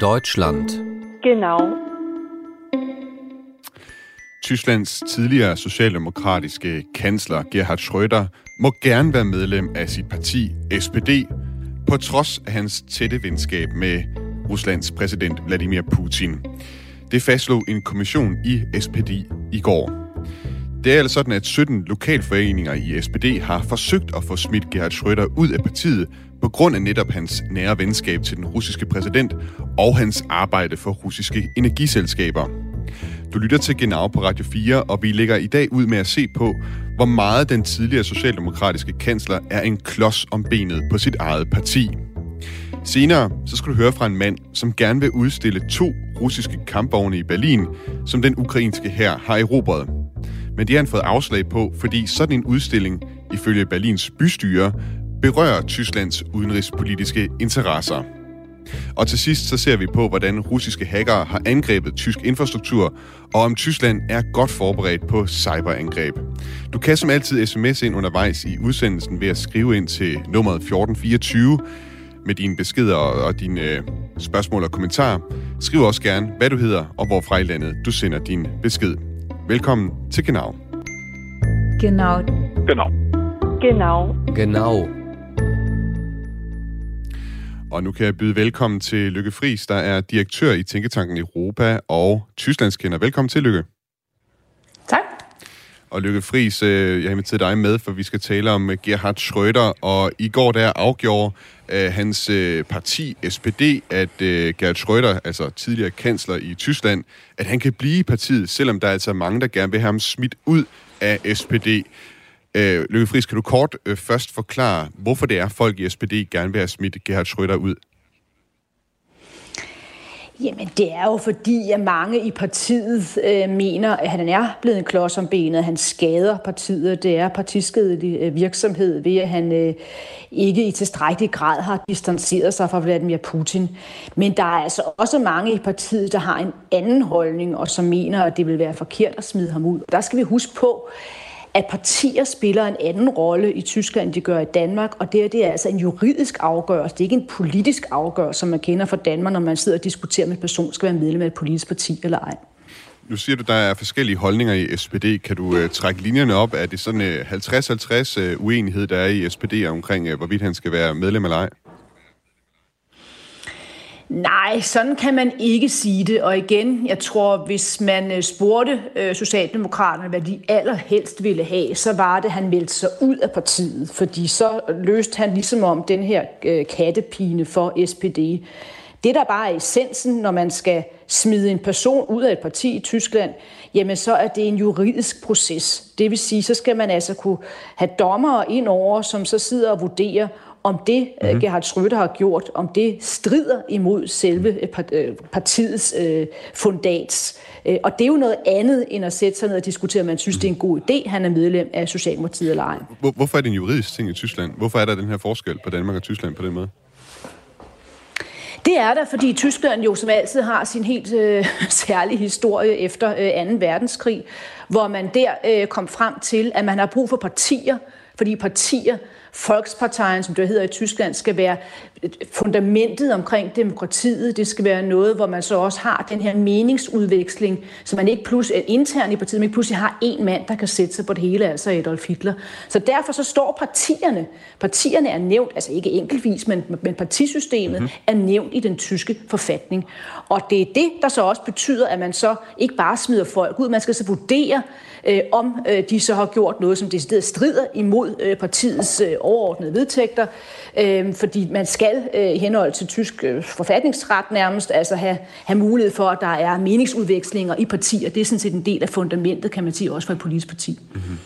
Deutschland. Genau. Tysklands tidligere socialdemokratiske kansler Gerhard Schröder må gerne være medlem af sit parti SPD, på trods af hans tætte venskab med Ruslands præsident Vladimir Putin. Det fastslog en kommission i SPD i går. Det er altså sådan, at 17 lokalforeninger i SPD har forsøgt at få smidt Gerhard Schröder ud af partiet på grund af netop hans nære venskab til den russiske præsident og hans arbejde for russiske energiselskaber. Du lytter til Genau på Radio 4, og vi lægger i dag ud med at se på, hvor meget den tidligere socialdemokratiske kansler er en klods om benet på sit eget parti. Senere så skal du høre fra en mand, som gerne vil udstille to russiske kampvogne i Berlin, som den ukrainske her har erobret. Men det har han fået afslag på, fordi sådan en udstilling, ifølge Berlins bystyre, berører Tysklands udenrigspolitiske interesser. Og til sidst så ser vi på, hvordan russiske hackere har angrebet tysk infrastruktur, og om Tyskland er godt forberedt på cyberangreb. Du kan som altid sms ind undervejs i udsendelsen ved at skrive ind til nummeret 1424 med dine beskeder og dine øh, spørgsmål og kommentarer. Skriv også gerne, hvad du hedder og hvorfra i landet du sender din besked. Velkommen til Genau. Genau. Genau. Genau. Genau. Og nu kan jeg byde velkommen til Lykke Friis, der er direktør i Tænketanken Europa og Tysklandskender. Velkommen til, Lykke. Og Lykke Friis, øh, jeg har inviteret dig med, for vi skal tale om øh, Gerhard Schröder. Og i går der afgjorde uh, hans øh, parti, SPD, at uh, Gerhard Schröder, altså tidligere kansler i Tyskland, at han kan blive i partiet, selvom der er altså mange, der gerne vil have ham smidt ud af SPD. Øh, Lykke Friis, kan du kort øh, først forklare, hvorfor det er, folk i SPD gerne vil have smidt Gerhard Schröder ud? Jamen, det er jo fordi, at mange i partiet øh, mener, at han er blevet en klods om benet. Han skader partiet. Det er partiskadelig øh, virksomhed ved, at han øh, ikke i tilstrækkelig grad har distanceret sig fra Vladimir Putin. Men der er altså også mange i partiet, der har en anden holdning, og som mener, at det vil være forkert at smide ham ud. Der skal vi huske på, at partier spiller en anden rolle i Tyskland, end de gør i Danmark, og det, er, det er altså en juridisk afgørelse. Det er ikke en politisk afgørelse, som man kender fra Danmark, når man sidder og diskuterer om en person, skal være medlem af et politisk parti eller ej. Nu siger du, der er forskellige holdninger i SPD. Kan du uh, trække linjerne op? Er det sådan uh, 50-50 uh, uenighed, der er i SPD omkring, uh, hvorvidt han skal være medlem eller ej? Nej, sådan kan man ikke sige det. Og igen, jeg tror, hvis man øh, spurgte øh, Socialdemokraterne, hvad de allerhelst ville have, så var det, at han meldte sig ud af partiet. Fordi så løste han ligesom om den her øh, kattepine for SPD. Det, der bare er essensen, når man skal smide en person ud af et parti i Tyskland, jamen så er det en juridisk proces. Det vil sige, så skal man altså kunne have dommere ind over, som så sidder og vurderer, om det, mm-hmm. Gerhard Schröder har gjort, om det strider imod selve øh, partiets øh, fundats. Og det er jo noget andet, end at sætte sig ned og diskutere, om man synes, det er en god idé, han er medlem af Socialdemokratiet eller ej. Hvorfor er det en juridisk ting i Tyskland? Hvorfor er der den her forskel på Danmark og Tyskland på den måde? Det er der, fordi Tyskland jo som altid har sin helt øh, særlige historie efter øh, 2. verdenskrig, hvor man der øh, kom frem til, at man har brug for partier, fordi partier Volksparteien, som det hedder i Tyskland, skal være fundamentet omkring demokratiet. Det skal være noget, hvor man så også har den her meningsudveksling, så man ikke pludselig er intern i partiet, men ikke pludselig har en mand, der kan sætte sig på det hele, altså Adolf Hitler. Så derfor så står partierne, partierne er nævnt, altså ikke enkeltvis, men, men partisystemet mm-hmm. er nævnt i den tyske forfatning. Og det er det, der så også betyder, at man så ikke bare smider folk ud, man skal så vurdere, øh, om øh, de så har gjort noget, som decideret strider imod øh, partiets øh, overordnede vedtægter, øh, fordi man skal øh, i henhold til tysk øh, forfatningsret nærmest altså have, have mulighed for, at der er meningsudvekslinger i partier. Det er sådan set en del af fundamentet, kan man sige, også for et politisk parti. Mm-hmm.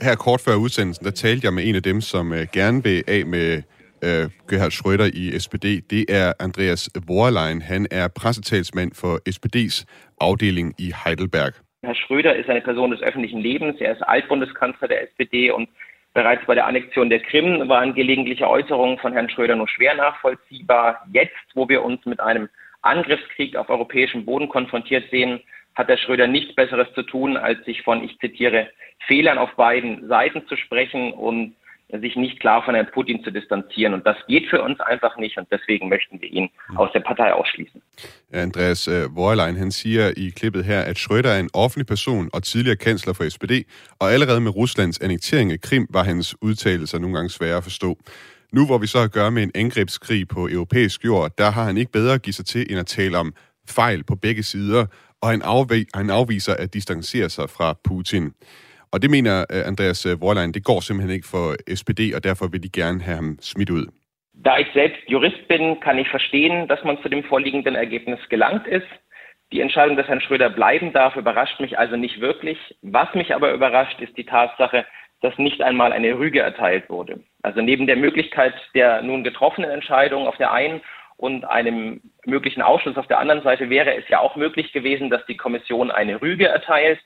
Her kort før udsendelsen, der talte jeg med en af dem, som øh, gerne vil af med øh, Gerhard Schröder i SPD. Det er Andreas Vorlein. Han er pressetalsmand for SPD's afdeling i Heidelberg. Herr Schröder ist eine Person des öffentlichen Lebens. Er ist Altbundeskanzler der SPD und bereits bei der Annexion der Krim waren gelegentliche Äußerungen von Herrn Schröder nur schwer nachvollziehbar. Jetzt, wo wir uns mit einem Angriffskrieg auf europäischem Boden konfrontiert sehen, hat der Schröder nichts Besseres zu tun, als sich von, ich zitiere, Fehlern auf beiden Seiten zu sprechen und sich nicht klar von Herrn Putin zu distanzieren. Und das geht für uns einfach nicht und deswegen möchten wir ihn aus der Partei ausschließen. Andreas øh, Vorlein, han siger i klippet her, at Schröder er en offentlig person og tidligere kansler for SPD, og allerede med Ruslands annektering af Krim var hans udtalelser nogle gange svære at forstå. Nu hvor vi så har at gøre med en angrebskrig på europæisk jord, der har han ikke bedre at give sig til end at tale om fejl på begge sider, og han afviser at distancere sig fra Putin. Og det mener øh, Andreas Vorlein, det går simpelthen ikke for SPD, og derfor vil de gerne have ham smidt ud. Da ich selbst Jurist bin, kann ich verstehen, dass man zu dem vorliegenden Ergebnis gelangt ist. Die Entscheidung, dass Herrn Schröder bleiben darf, überrascht mich also nicht wirklich. Was mich aber überrascht, ist die Tatsache, dass nicht einmal eine Rüge erteilt wurde. Also neben der Möglichkeit der nun getroffenen Entscheidung auf der einen und einem möglichen Ausschluss auf der anderen Seite wäre es ja auch möglich gewesen, dass die Kommission eine Rüge erteilt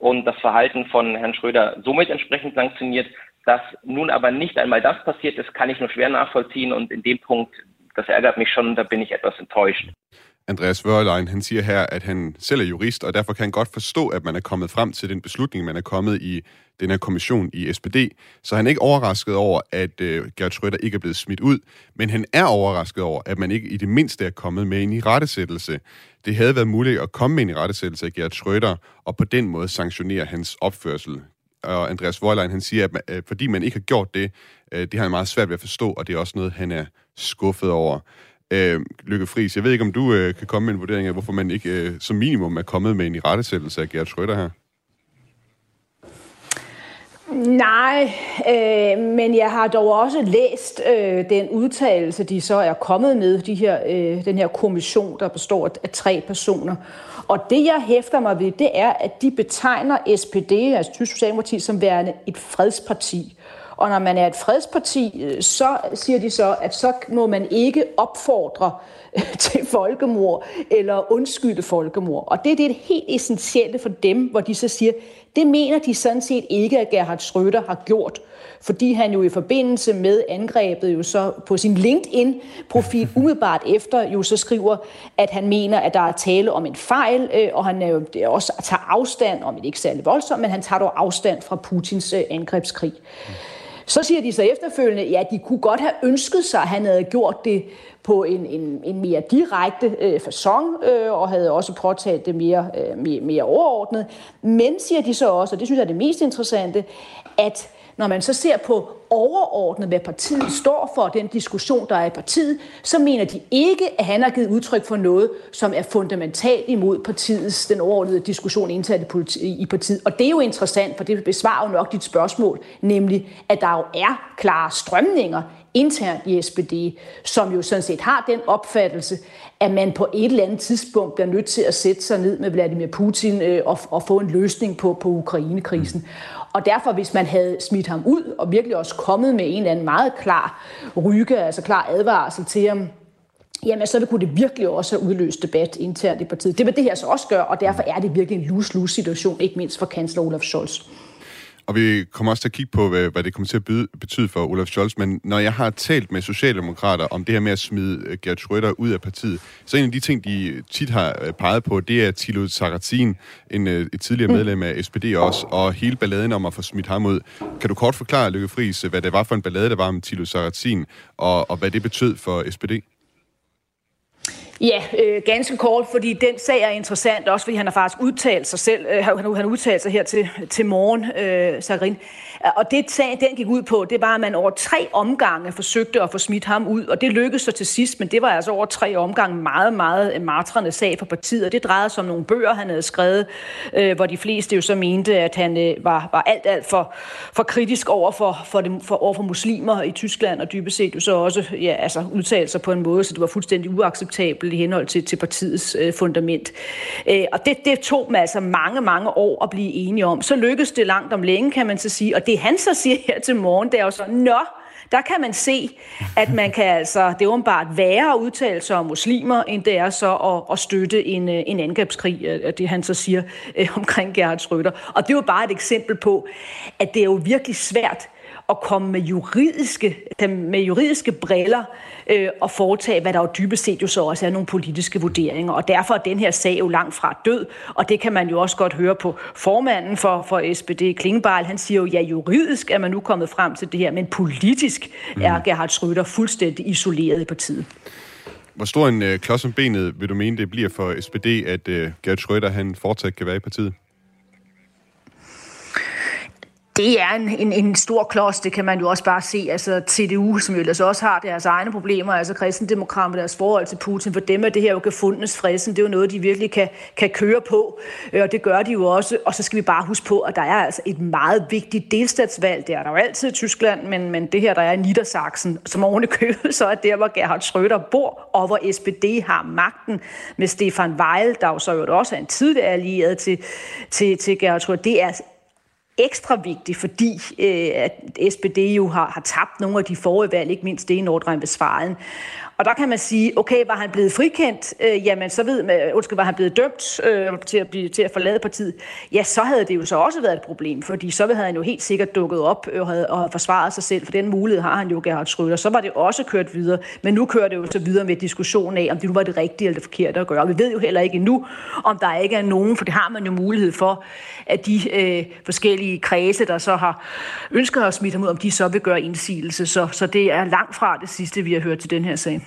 und das Verhalten von Herrn Schröder somit entsprechend sanktioniert. Dass nun aber nicht einmal das passiert ist, kann ich nur schwer nachvollziehen und in dem Punkt, das ærgert mich schon, da bin ich etwas enttäuscht. Andreas Wørlein, han siger her, at han selv er jurist, og derfor kan han godt forstå, at man er kommet frem til den beslutning, man er kommet i den her kommission i SPD. Så han er ikke overrasket over, at øh, Gert Schröder ikke er blevet smidt ud, men han er overrasket over, at man ikke i det mindste er kommet med en i rettesættelse. Det havde været muligt at komme med en i rettesættelse af Gert Schröder, og på den måde sanktionere hans opførsel og Andreas Vorlein, han siger, at man, øh, fordi man ikke har gjort det, øh, det har han meget svært ved at forstå, og det er også noget, han er skuffet over. Øh, Lykke Friis, jeg ved ikke, om du øh, kan komme med en vurdering af, hvorfor man ikke øh, som minimum er kommet med en i rettesættelse af Gert Schröder her? Nej, øh, men jeg har dog også læst øh, den udtalelse, de så er kommet med, de her, øh, den her kommission, der består af tre personer. Og det, jeg hæfter mig ved, det er, at de betegner SPD, altså Tysk Socialdemokrati, som værende et fredsparti. Og når man er et fredsparti, øh, så siger de så, at så må man ikke opfordre øh, til folkemord eller undskylde folkemord. Og det er det helt essentielle for dem, hvor de så siger, det mener de sådan set ikke, at Gerhard Schröder har gjort fordi han jo i forbindelse med angrebet jo så på sin LinkedIn-profil umiddelbart efter jo så skriver, at han mener, at der er tale om en fejl, øh, og han jo også tager afstand, om det ikke særlig voldsomt, men han tager dog afstand fra Putins øh, angrebskrig. Så siger de så efterfølgende, ja, de kunne godt have ønsket sig, at han havde gjort det på en, en, en mere direkte øh, façon, øh, og havde også påtalt det mere, øh, mere, mere overordnet. Men, siger de så også, og det synes jeg er det mest interessante, at når man så ser på overordnet, hvad partiet står for, den diskussion, der er i partiet, så mener de ikke, at han har givet udtryk for noget, som er fundamentalt imod partiets, den overordnede diskussion internt i partiet. Og det er jo interessant, for det besvarer jo nok dit spørgsmål, nemlig, at der jo er klare strømninger internt i SPD, som jo sådan set har den opfattelse, at man på et eller andet tidspunkt bliver nødt til at sætte sig ned med Vladimir Putin øh, og, og få en løsning på, på Ukraine-krisen. Mm. Og derfor, hvis man havde smidt ham ud, og virkelig også kommet med en eller anden meget klar ryge, altså klar advarsel til ham, jamen så kunne det virkelig også have udløst debat internt i partiet. Det vil det her så også gøre, og derfor er det virkelig en lose-lose situation, ikke mindst for kansler Olaf Scholz. Og vi kommer også til at kigge på, hvad, det kommer til at byde, betyde for Olaf Scholz. Men når jeg har talt med socialdemokrater om det her med at smide øh, Gert Schröder ud af partiet, så en af de ting, de tit har øh, peget på, det er Thilo Sarrazin, en, øh, et tidligere medlem af SPD også, og hele balladen om at få smidt ham ud. Kan du kort forklare, Lykke Friis, hvad det var for en ballade, der var med Thilo Sarrazin, og, og hvad det betød for SPD? Ja, øh, ganske kort, fordi den sag er interessant, også fordi han har faktisk udtalt sig selv, øh, han, han udtalt sig her til, til morgen, øh, Sagrin. Øh, og det sag, den gik ud på, det var, at man over tre omgange forsøgte at få smidt ham ud, og det lykkedes så til sidst, men det var altså over tre omgange meget, meget øh, martrende sag for partiet, og det drejede sig om nogle bøger, han havde skrevet, øh, hvor de fleste jo så mente, at han øh, var, var alt, alt for, for kritisk over for, for, det, for, over for muslimer i Tyskland, og dybest set jo så også ja, altså, udtalte sig på en måde, så det var fuldstændig uacceptabelt i henhold til, til partiets øh, fundament. Øh, og det, det tog dem altså mange, mange år at blive enige om. Så lykkedes det langt om længe, kan man så sige, og det han så siger her til morgen, det er jo så, nå, der kan man se, at man kan altså, det er åbenbart værre at udtale sig om muslimer, end det er så at, at støtte en, øh, en angrebskrig, øh, øh, det han så siger øh, omkring Gerhard Schröder. Og det er jo bare et eksempel på, at det er jo virkelig svært at komme med juridiske, med juridiske briller øh, og foretage, hvad der jo dybest set jo så også er nogle politiske vurderinger. Og derfor er den her sag jo langt fra død, og det kan man jo også godt høre på formanden for, for SPD, Klingbeil. Han siger jo, ja, juridisk er man nu kommet frem til det her, men politisk mm. er Gerhard Schröder fuldstændig isoleret i partiet. Hvor stor en øh, klods om benet vil du mene, det bliver for SPD, at øh, Gert Schröder han fortsat kan være i partiet? Det er en, en, en stor klods, det kan man jo også bare se. Altså TDU, som jo ellers også har deres egne problemer, altså kristendemokraterne deres forhold til Putin, for dem er det her jo gefundnes fristen. Det er jo noget, de virkelig kan, kan køre på, øh, og det gør de jo også. Og så skal vi bare huske på, at der er altså et meget vigtigt delstatsvalg. Det er der jo altid i Tyskland, men, men det her, der er i Niedersachsen, som oven købet, så er der, hvor Gerhard Schröder bor, og hvor SPD har magten med Stefan Weil, der jo så jo også er en tidligere allieret til, til, til Gerhard Schröder. Det er ekstra vigtig, fordi øh, at SPD jo har, har tabt nogle af de forrige valg, ikke mindst det i Nordrhein-Westfalen. Og der kan man sige, okay, var han blevet frikendt, øh, jamen så ved man, øh, undskyld, var han blevet dømt øh, til, at blive, til at forlade partiet, ja, så havde det jo så også været et problem, fordi så havde han jo helt sikkert dukket op øh, og, havde, og forsvaret sig selv, for den mulighed har han jo, Gerhard Schröder. Så var det også kørt videre, men nu kører det jo så videre med diskussionen af, om det nu var det rigtige eller det forkerte at gøre. Og vi ved jo heller ikke endnu, om der ikke er nogen, for det har man jo mulighed for, at de øh, forskellige kredse, der så har ønsket at smitte ham ud, om de så vil gøre indsigelse. Så, så det er langt fra det sidste, vi har hørt til den her sag.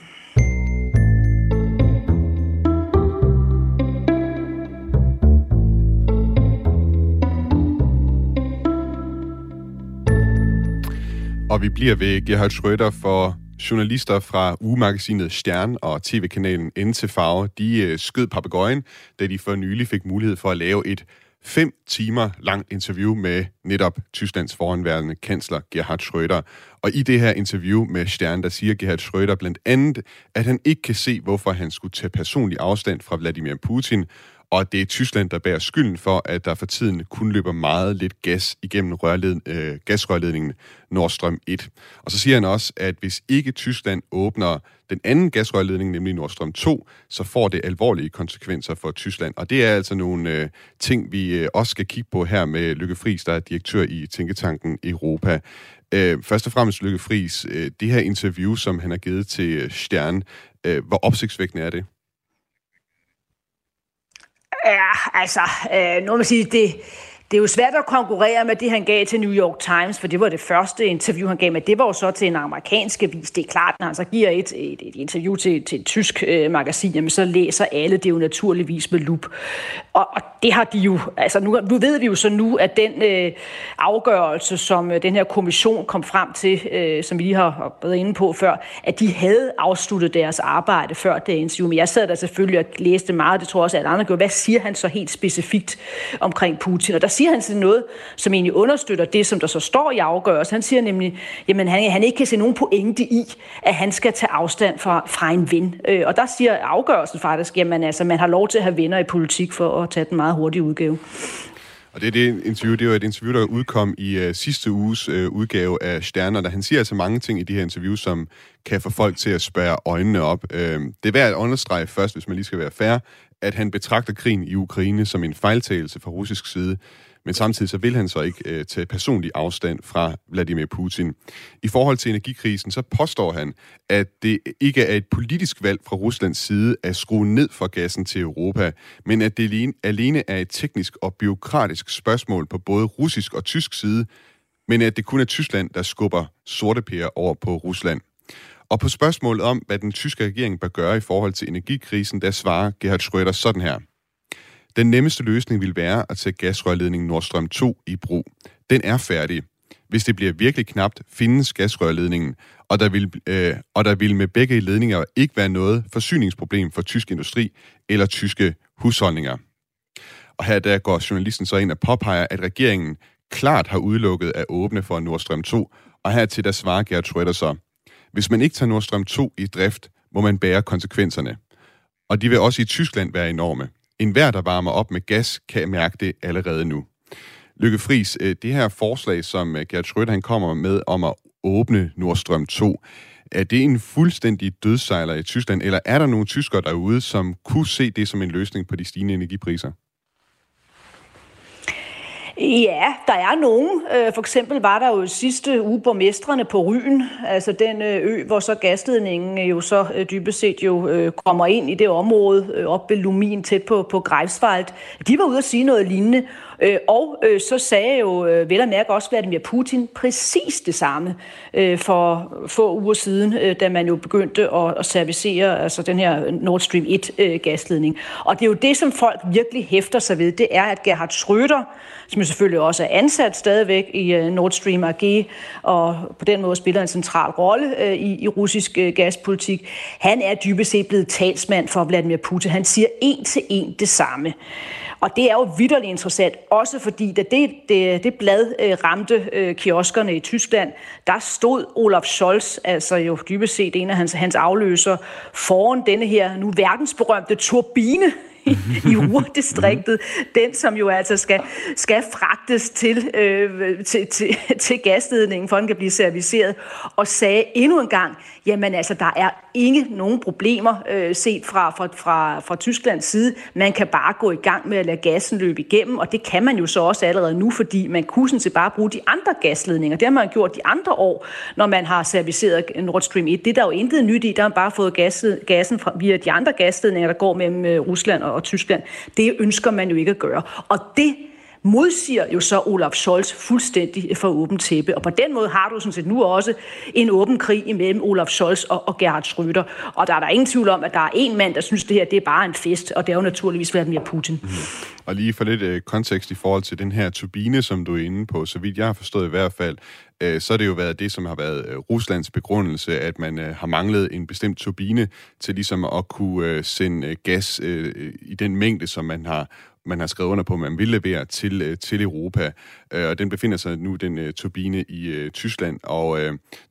Og vi bliver ved Gerhard Schröder for journalister fra ugemagasinet Stern og tv-kanalen N Farve, de øh, skød papegøjen, da de for nylig fik mulighed for at lave et fem timer langt interview med netop Tysklands foranværende kansler Gerhard Schröder. Og i det her interview med Stern, der siger Gerhard Schröder blandt andet, at han ikke kan se, hvorfor han skulle tage personlig afstand fra Vladimir Putin, og at det er Tyskland, der bærer skylden for, at der for tiden kun løber meget lidt gas igennem rørled, øh, gasrørledningen Nord Stream 1. Og så siger han også, at hvis ikke Tyskland åbner den anden gasrørledning, nemlig Nord Stream 2, så får det alvorlige konsekvenser for Tyskland. Og det er altså nogle øh, ting, vi øh, også skal kigge på her med Lykke Friis, der er direktør i Tænketanken Europa. Øh, først og fremmest Lykke Friis, øh, det her interview, som han har givet til Stern, øh, hvor opsigtsvækkende er det? Ja, altså, øh, nu må man sige, det, det er jo svært at konkurrere med det, han gav til New York Times, for det var det første interview, han gav, men det var jo så til en amerikansk avis. Det er klart, når han så giver et, et, et interview til, til et tysk øh, magasin, jamen så læser alle det jo naturligvis med lup. Og, og det har de jo, altså nu, nu ved vi jo så nu, at den øh, afgørelse, som øh, den her kommission kom frem til, øh, som vi lige har været inde på før, at de havde afsluttet deres arbejde før det interview. Men jeg sad der selvfølgelig og læste meget, det tror jeg også, at andre gjorde. Hvad siger han så helt specifikt omkring Putin? Og der siger han sådan noget, som egentlig understøtter det, som der så står i afgørelsen. Han siger nemlig, jamen han, han ikke kan se nogen pointe i, at han skal tage afstand fra, fra en ven. Øh, og der siger afgørelsen faktisk, jamen altså, man har lov til at have venner i politik for at tage den meget hurtige udgave. Og det er det interview, det var et interview, der udkom i uh, sidste uges uh, udgave af Stjerner, der han siger altså mange ting i de her interviews, som kan få folk til at spære øjnene op. Uh, det er værd at understrege først, hvis man lige skal være fair, at han betragter krigen i Ukraine som en fejltagelse fra russisk side men samtidig så vil han så ikke øh, tage personlig afstand fra Vladimir Putin. I forhold til energikrisen, så påstår han, at det ikke er et politisk valg fra Ruslands side at skrue ned for gassen til Europa, men at det alene er et teknisk og byråkratisk spørgsmål på både russisk og tysk side, men at det kun er Tyskland, der skubber sorte pærer over på Rusland. Og på spørgsmålet om, hvad den tyske regering bør gøre i forhold til energikrisen, der svarer Gerhard Schröder sådan her. Den nemmeste løsning vil være at tage gasrørledningen Nordstrøm 2 i brug. Den er færdig. Hvis det bliver virkelig knapt, findes gasrørledningen, og der vil, øh, og der vil med begge ledninger ikke være noget forsyningsproblem for tysk industri eller tyske husholdninger. Og her der går journalisten så ind og påpeger, at regeringen klart har udelukket at åbne for Nord Stream 2, og hertil der svarer Gerhard Schröder så, hvis man ikke tager Nord Stream 2 i drift, må man bære konsekvenserne. Og de vil også i Tyskland være enorme. En hver, der varmer op med gas, kan mærke det allerede nu. Lykke Friis, øh, det her forslag, som øh, Gert Schröder han kommer med om at åbne Nordstrøm 2, er det en fuldstændig dødsejler i Tyskland, eller er der nogle tyskere derude, som kunne se det som en løsning på de stigende energipriser? Ja, der er nogen. Øh, for eksempel var der jo sidste uge borgmestrene på Ryen, altså den øh, ø, hvor så gasledningen jo så øh, dybest set jo kommer ind i det område op ved Lumin tæt på, på Greifswald. De var ude at sige noget lignende, Øh, og øh, så sagde jo øh, vel og mærke også Vladimir Putin præcis det samme øh, for få uger siden, øh, da man jo begyndte at, at servicere altså den her Nord Stream 1-gasledning. Øh, og det er jo det, som folk virkelig hæfter sig ved, det er, at Gerhard Schröder, som jo selvfølgelig også er ansat stadigvæk i øh, Nord Stream AG, og på den måde spiller en central rolle øh, i, i russisk øh, gaspolitik, han er dybest set blevet talsmand for Vladimir Putin. Han siger en til en det samme. Og det er jo vidderligt interessant, også fordi da det, det, det blad øh, ramte øh, kioskerne i Tyskland, der stod Olaf Scholz, altså jo dybest set en af hans, hans afløser, foran denne her nu verdensberømte turbine i, i Ruhrdistriktet. Den, som jo altså skal, skal fragtes til, øh, til, til, til gasledningen, for den kan blive serviceret, og sagde endnu en gang, jamen altså, der er ikke nogen problemer øh, set fra, fra, fra, fra Tysklands side. Man kan bare gå i gang med at lade gassen løbe igennem, og det kan man jo så også allerede nu, fordi man kunne sådan set bare bruge de andre gasledninger. Det har man gjort de andre år, når man har serviceret Nord Stream 1. Det er der jo intet nyt i, der har man bare fået gas, gassen fra, via de andre gasledninger, der går mellem øh, Rusland og, og Tyskland. Det ønsker man jo ikke at gøre. Og det modsiger jo så Olaf Scholz fuldstændig for åben tæppe. Og på den måde har du sådan set nu også en åben krig imellem Olaf Scholz og, og Gerhard Schröder. Og der er der ingen tvivl om, at der er en mand, der synes, det her det er bare en fest, og det er jo naturligvis Vladimir Putin. Mm. Og lige for lidt øh, kontekst i forhold til den her turbine, som du er inde på, så vidt jeg har forstået i hvert fald, øh, så har det jo været det, som har været øh, Ruslands begrundelse, at man øh, har manglet en bestemt turbine til ligesom at kunne øh, sende øh, gas øh, i den mængde, som man har man har skrevet under på, at man vil levere til, øh, til Europa. Øh, og den befinder sig nu, den øh, turbine, i øh, Tyskland. Og uh,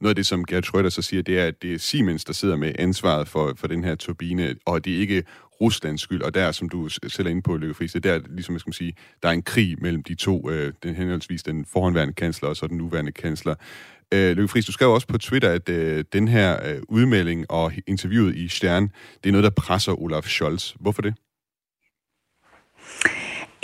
noget af det, som Gerhard Schröder så siger, det er, at det er Siemens, der sidder med ansvaret for, for den her turbine, og det er ikke Ruslands skyld. Og der, som du selv er inde på, Løkke Friis, det er der, ligesom jeg skal sige, der er en krig mellem de to, uh, den henholdsvis den forhåndværende kansler og så den nuværende kansler. Uh, Løkke Friis, du skrev også på Twitter, at den her udmelding og interviewet i Stern, det er noget, der presser Olaf Scholz. Hvorfor det?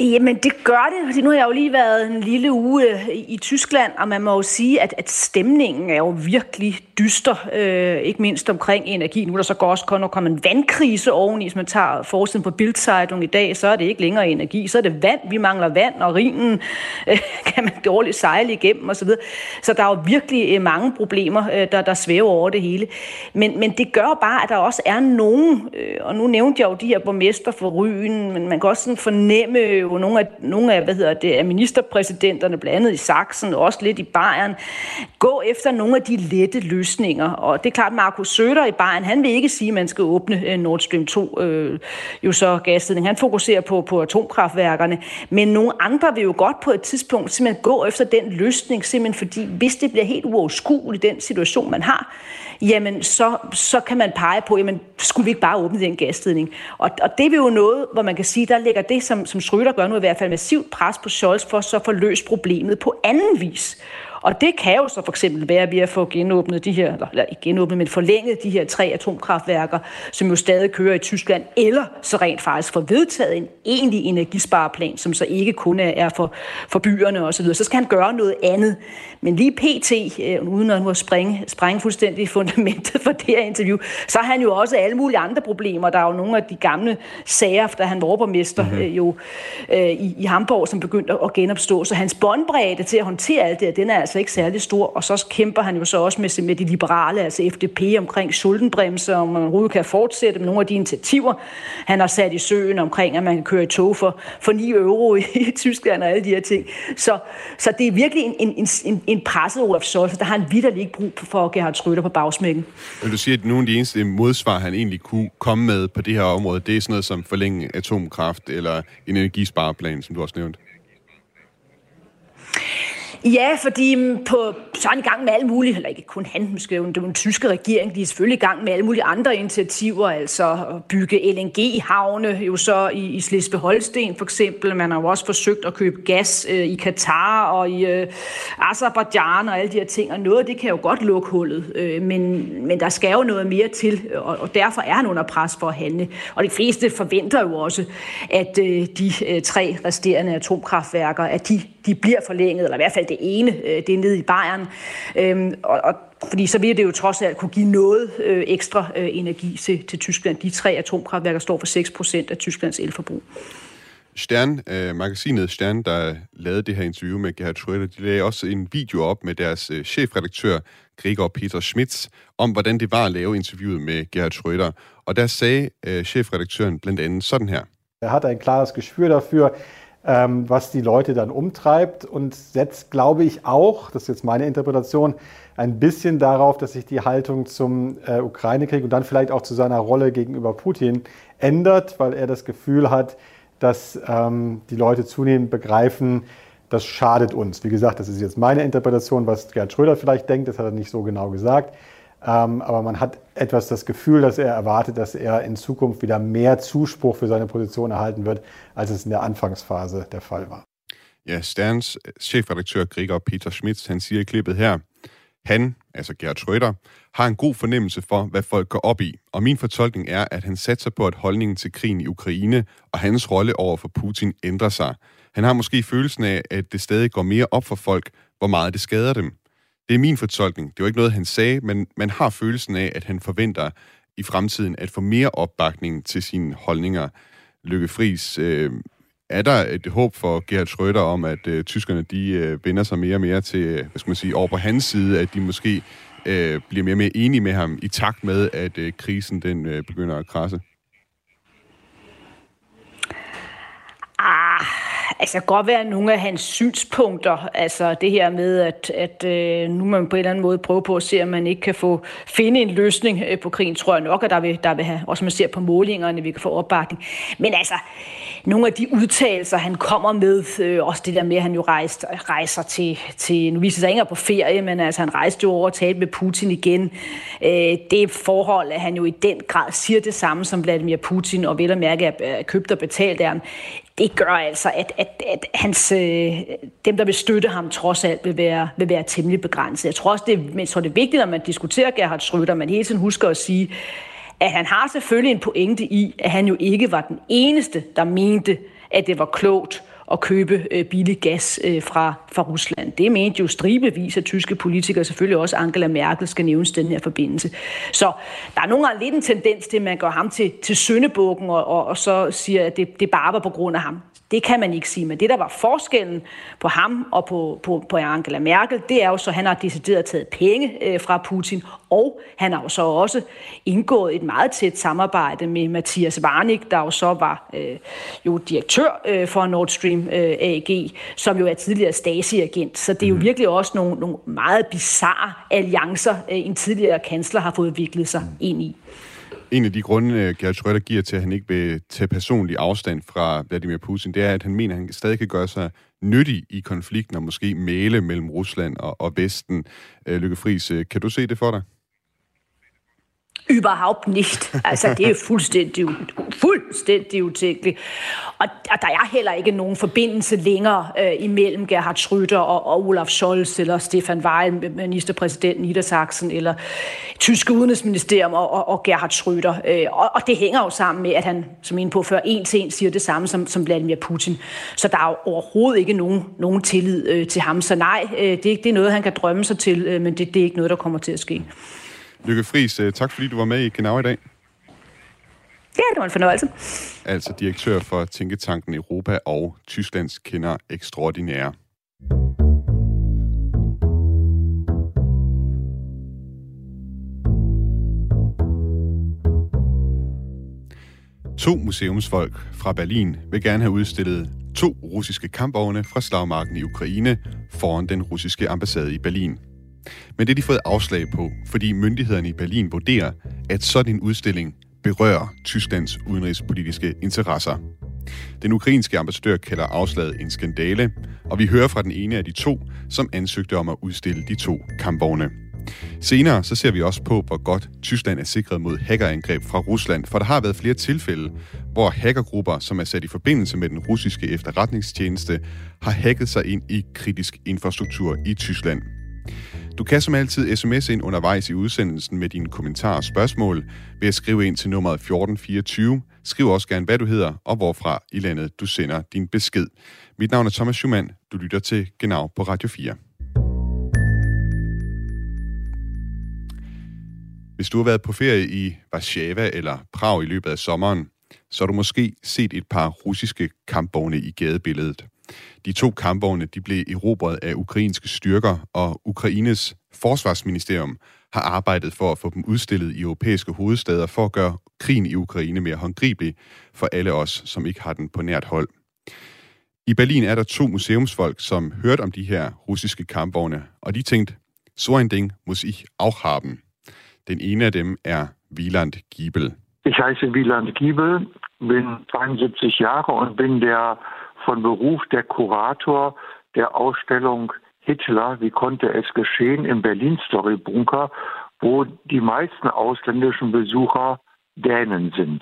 Jamen, det gør det, fordi nu har jeg jo lige været en lille uge øh, i Tyskland, og man må jo sige, at, at stemningen er jo virkelig dyster, øh, ikke mindst omkring energi. Nu er der så også kun kommet en vandkrise oveni, hvis man tager forsiden på Bildzeitung i dag, så er det ikke længere energi, så er det vand. Vi mangler vand, og rinen øh, kan man dårligt sejle igennem osv. Så, så der er jo virkelig øh, mange problemer, øh, der, der svæver over det hele. Men, men det gør bare, at der også er nogen, øh, og nu nævnte jeg jo de her borgmester for Ryen, men man kan også sådan fornemme jo nogle af, nogle af hvad hedder det, af ministerpræsidenterne, blandt andet i Sachsen, og også lidt i Bayern, gå efter nogle af de lette løsninger. Og det er klart, Markus Søder i Bayern, han vil ikke sige, at man skal åbne øh, Nord Stream 2, øh, jo så gasledning. Han fokuserer på, på atomkraftværkerne. Men nogle andre vil jo godt på et tidspunkt simpelthen gå efter den løsning, simpelthen fordi hvis det bliver helt uoverskueligt, den situation, man har, jamen så, så kan man pege på, jamen skulle vi ikke bare åbne den gasledning? Og, og det er jo noget, hvor man kan sige, der ligger det, som, som Schröder gør nu i hvert fald massivt pres på Scholz for så at få løst problemet på anden vis. Og det kan jo så for eksempel være ved at få genåbnet de her, eller ikke genåbnet, men forlænget de her tre atomkraftværker, som jo stadig kører i Tyskland, eller så rent faktisk få vedtaget en egentlig energispareplan, som så ikke kun er for, for byerne osv. Så, så skal han gøre noget andet. Men lige pt, øh, uden at nu at springe, sprænge fuldstændig fundamentet for det her interview, så har han jo også alle mulige andre problemer. Der er jo nogle af de gamle sager, da han var overborgmester mm-hmm. øh, jo, øh, i, i Hamburg, som begyndte at genopstå. Så hans båndbredde til at håndtere alt det, den er altså ikke særlig stor. Og så kæmper han jo så også med, med de liberale, altså FDP, omkring sultenbremse, om man overhovedet kan fortsætte med nogle af de initiativer, han har sat i søen omkring, at man kan køre i tog for, for 9 euro i, i Tyskland og alle de her ting. Så, så det er virkelig en, en, en, en presset Olaf Scholz, der har han vidderlig ikke brug for Gerhard Schröder på bagsmækken. Vil du sige, at nogle af de eneste modsvar, han egentlig kunne komme med på det her område, det er sådan noget som forlænge atomkraft eller en energispareplan, som du også nævnte? Ja, fordi mm, på, så er han i gang med alle mulige, eller ikke kun han, måske. Jo den tyske regering, de er selvfølgelig i gang med alle mulige andre initiativer, altså at bygge LNG-havne, jo så i, i Slesvig-Holsten for eksempel. Man har jo også forsøgt at købe gas øh, i Katar og i øh, Azerbaijan og alle de her ting, og noget det kan jo godt lukke hullet, øh, men, men der skal jo noget mere til, og, og derfor er han under pres for at handle. Og de fleste forventer jo også, at øh, de øh, tre resterende atomkraftværker, at de, de bliver forlænget, eller i hvert fald det ene, øh, det er nede i Bayern. Øhm, og, og fordi så vil det jo trods alt kunne give noget øh, ekstra øh, energi til, til Tyskland. De tre atomkraftværker står for 6 procent af Tysklands elforbrug. Stern, øh, magasinet Stern, der lavede det her interview med Gerhard Schröder, de lagde også en video op med deres øh, chefredaktør, Gregor Peter Schmitz, om hvordan det var at lave interviewet med Gerhard Schröder. Og der sagde øh, chefredaktøren blandt andet sådan her. Er hat ein klares Gespür dafür, ähm, was die Leute dann umtreibt und setzt, glaube ich, auch, das ist jetzt meine Interpretation, ein bisschen darauf, dass sich die Haltung zum äh, Ukraine-Krieg und dann vielleicht auch zu seiner Rolle gegenüber Putin ändert, weil er das Gefühl hat, dass ähm, die Leute zunehmend begreifen, das schadet uns. Wie gesagt, das ist jetzt meine Interpretation, was Gerd Schröder vielleicht denkt, das hat er nicht so genau gesagt. Ähm, aber man hat etwas das Gefühl, dass er erwartet, dass er in Zukunft wieder mehr Zuspruch für seine Position erhalten wird, als es in der Anfangsphase der Fall war. Ja, Sterns äh, chefredaktør Gregor Peter Schmitz, han siger i klippet her, han, altså Gerhard Schröder, har en god fornemmelse for, hvad folk går op i, og min fortolkning er, at han satser på, at holdningen til krigen i Ukraine og hans rolle over for Putin ændrer sig. Han har måske følelsen af, at det stadig går mere op for folk, hvor meget det skader dem. Det er min fortolkning. Det var ikke noget, han sagde, men man har følelsen af, at han forventer i fremtiden at få mere opbakning til sine holdninger. Lykke Friis, øh, er der et håb for Gerhard Schröder om, at øh, tyskerne de øh, vender sig mere og mere til, hvad skal man sige, over på hans side, at de måske øh, bliver mere og mere enige med ham i takt med, at øh, krisen den øh, begynder at krasse? Ah, altså godt være nogle af hans synspunkter, altså det her med, at, at øh, nu man på en eller anden måde prøve på at se, om man ikke kan få finde en løsning øh, på krigen, tror jeg nok, at der vil, der vil have, også man ser på målingerne, vi kan få opbakning. Men altså, nogle af de udtalelser, han kommer med, øh, også det der med, at han jo rejste, rejser til, til, nu viser sig ikke på ferie, men altså han rejste jo over og talte med Putin igen. Øh, det forhold, at han jo i den grad siger det samme som Vladimir Putin, og vel at mærke at købt og betalt af ham, det gør altså, at, at, at hans, øh, dem, der vil støtte ham, trods alt vil være, vil være temmelig begrænset. Jeg tror også, det, men jeg tror, det er vigtigt, når man diskuterer Gerhard Schröder, man hele tiden husker at sige, at han har selvfølgelig en pointe i, at han jo ikke var den eneste, der mente, at det var klogt at købe øh, billig gas øh, fra, fra Rusland. Det mente jo stribevis af tyske politikere, selvfølgelig også Angela Merkel skal nævnes den her forbindelse. Så der er nogle gange lidt en tendens til, at man går ham til, til søndebukken og, og, og så siger, at det, det bare var på grund af ham. Det kan man ikke sige, men det, der var forskellen på ham og på, på, på Angela Merkel, det er jo så, at han har decideret taget penge øh, fra Putin, og han har jo så også indgået et meget tæt samarbejde med Mathias Warnik, der jo så var øh, jo direktør øh, for Nord Stream øh, AG, som jo er tidligere Stasi-agent. Så det er jo mhm. virkelig også nogle, nogle meget bizarre alliancer, øh, en tidligere kansler har fået viklet sig ind i. En af de grunde, øh, Gerhard Schröder giver til, at han ikke vil tage personlig afstand fra Vladimir Putin, det er, at han mener, at han stadig kan gøre sig nyttig i konflikten og måske male mellem Rusland og, og Vesten. Øh, Lykke Friis, øh, kan du se det for dig? Überhaupt nicht. Altså, det er fuldstændig, fuldstændig utænkeligt. Og, og der er heller ikke nogen forbindelse længere øh, imellem Gerhard Schröder og, og Olaf Scholz, eller Stefan Weil, ministerpræsident Niedersachsen, eller tyske udenrigsministerium og, og, og Gerhard Schröder. Øh, og, og det hænger jo sammen med, at han, som en på før, en til en siger det samme som, som Vladimir Putin. Så der er jo overhovedet ikke nogen, nogen tillid øh, til ham. Så nej, øh, det, det er noget, han kan drømme sig til, øh, men det, det er ikke noget, der kommer til at ske. Lykke Friis, øh, tak fordi du var med i Genau i dag. Ja, det var en fornøjelse. Altså direktør for Tænketanken Europa og Tysklands kender ekstraordinære. To museumsfolk fra Berlin vil gerne have udstillet to russiske kampvogne fra slagmarken i Ukraine foran den russiske ambassade i Berlin. Men det har de fået afslag på, fordi myndighederne i Berlin vurderer, at sådan en udstilling berører Tysklands udenrigspolitiske interesser. Den ukrainske ambassadør kalder afslaget en skandale, og vi hører fra den ene af de to, som ansøgte om at udstille de to kampvogne. Senere så ser vi også på, hvor godt Tyskland er sikret mod hackerangreb fra Rusland, for der har været flere tilfælde, hvor hackergrupper, som er sat i forbindelse med den russiske efterretningstjeneste, har hacket sig ind i kritisk infrastruktur i Tyskland. Du kan som altid sms ind undervejs i udsendelsen med dine kommentarer og spørgsmål ved at skrive ind til nummeret 1424. Skriv også gerne, hvad du hedder og hvorfra i landet du sender din besked. Mit navn er Thomas Schumann. Du lytter til Genau på Radio 4. Hvis du har været på ferie i Warszawa eller Prag i løbet af sommeren, så har du måske set et par russiske kampvogne i gadebilledet. De to kampvogne de blev erobret af ukrainske styrker, og Ukraines forsvarsministerium har arbejdet for at få dem udstillet i europæiske hovedstader for at gøre krigen i Ukraine mere håndgribelig for alle os, som ikke har den på nært hold. I Berlin er der to museumsfolk, som hørte om de her russiske kampvogne, og de tænkte, so ein Ding muss ich auch haben. Den ene af dem er Wieland Giebel. Ich heiße Wieland Giebel, bin 72 Jahre und bin der von Beruf der Kurator der Ausstellung Hitler, wie konnte es geschehen, im Berlin Story Bunker, wo die meisten ausländischen Besucher Dänen sind.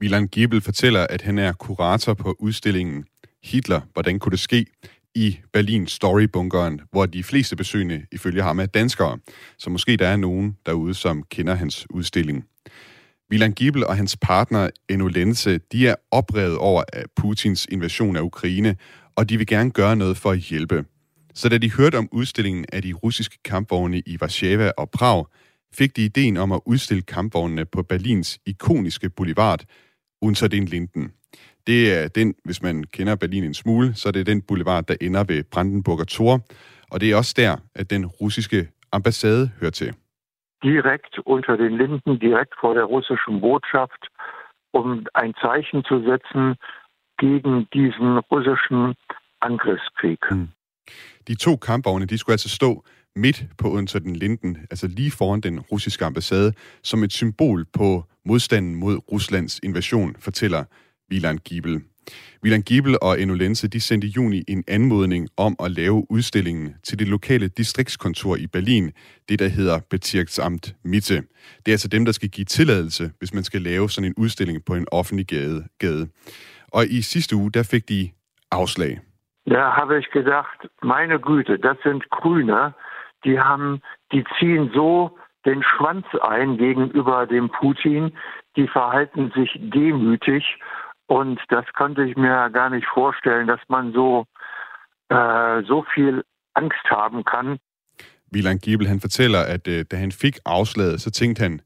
Wieland Giebel fortæller, at han er kurator på udstillingen Hitler, hvordan kunne det ske? i Berlin Storybunkeren, hvor de fleste besøgende ifølge ham er danskere. Så måske der er nogen derude, som kender hans udstilling. Milan Gibel og hans partner Enno Lense, de er oprevet over Putins invasion af Ukraine, og de vil gerne gøre noget for at hjælpe. Så da de hørte om udstillingen af de russiske kampvogne i Warszawa og Prag, fik de ideen om at udstille kampvognene på Berlins ikoniske boulevard, Unter den Linden. Det er den, hvis man kender Berlin en smule, så er det den boulevard, der ender ved Brandenburger Tor, og det er også der, at den russiske ambassade hører til. Direkt unter den Linden, direkt vor der russischen Botschaft, um ein Zeichen zu setzen gegen diesen russischen Angriffskrieg. Mm. De to kampvogne, de skulle altså stå midt på Unter den Linden, altså lige foran den russiske ambassade, som et symbol på modstanden mod Ruslands invasion, fortæller Wieland Giebel. Milan Giebel og Enno Lense, de sendte i juni en anmodning om at lave udstillingen til det lokale distriktskontor i Berlin, det der hedder Bezirksamt Mitte. Det er altså dem, der skal give tilladelse, hvis man skal lave sådan en udstilling på en offentlig gade. gade. Og i sidste uge, der fik de afslag. Da habe ich gedacht, meine Güte, das sind Grüne, die haben, die ziehen so den Schwanz ein gegenüber dem Putin, die verhalten sich demütig und das konnte ich mir gar nicht vorstellen, dass man so, äh, so viel Angst haben kann. Wieland Giebel, han fortæller, at øh, da han fik afslaget, så tænkte han,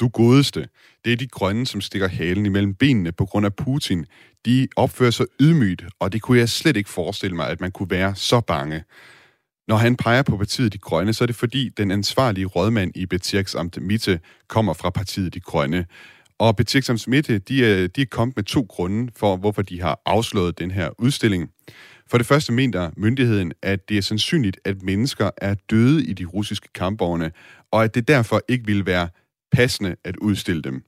du godeste, det er de grønne, som stikker halen imellem benene på grund af Putin. De opfører sig ydmygt, og det kunne jeg slet ikke forestille mig, at man kunne være så bange. Når han peger på partiet De Grønne, så er det fordi, den ansvarlige rådmand i Bezirksamt Mitte kommer fra partiet De Grønne. Og Betjeksam Smitte, de er, de er kommet med to grunde for, hvorfor de har afslået den her udstilling. For det første mener myndigheden, at det er sandsynligt, at mennesker er døde i de russiske kampvogne, og at det derfor ikke vil være passende at udstille dem.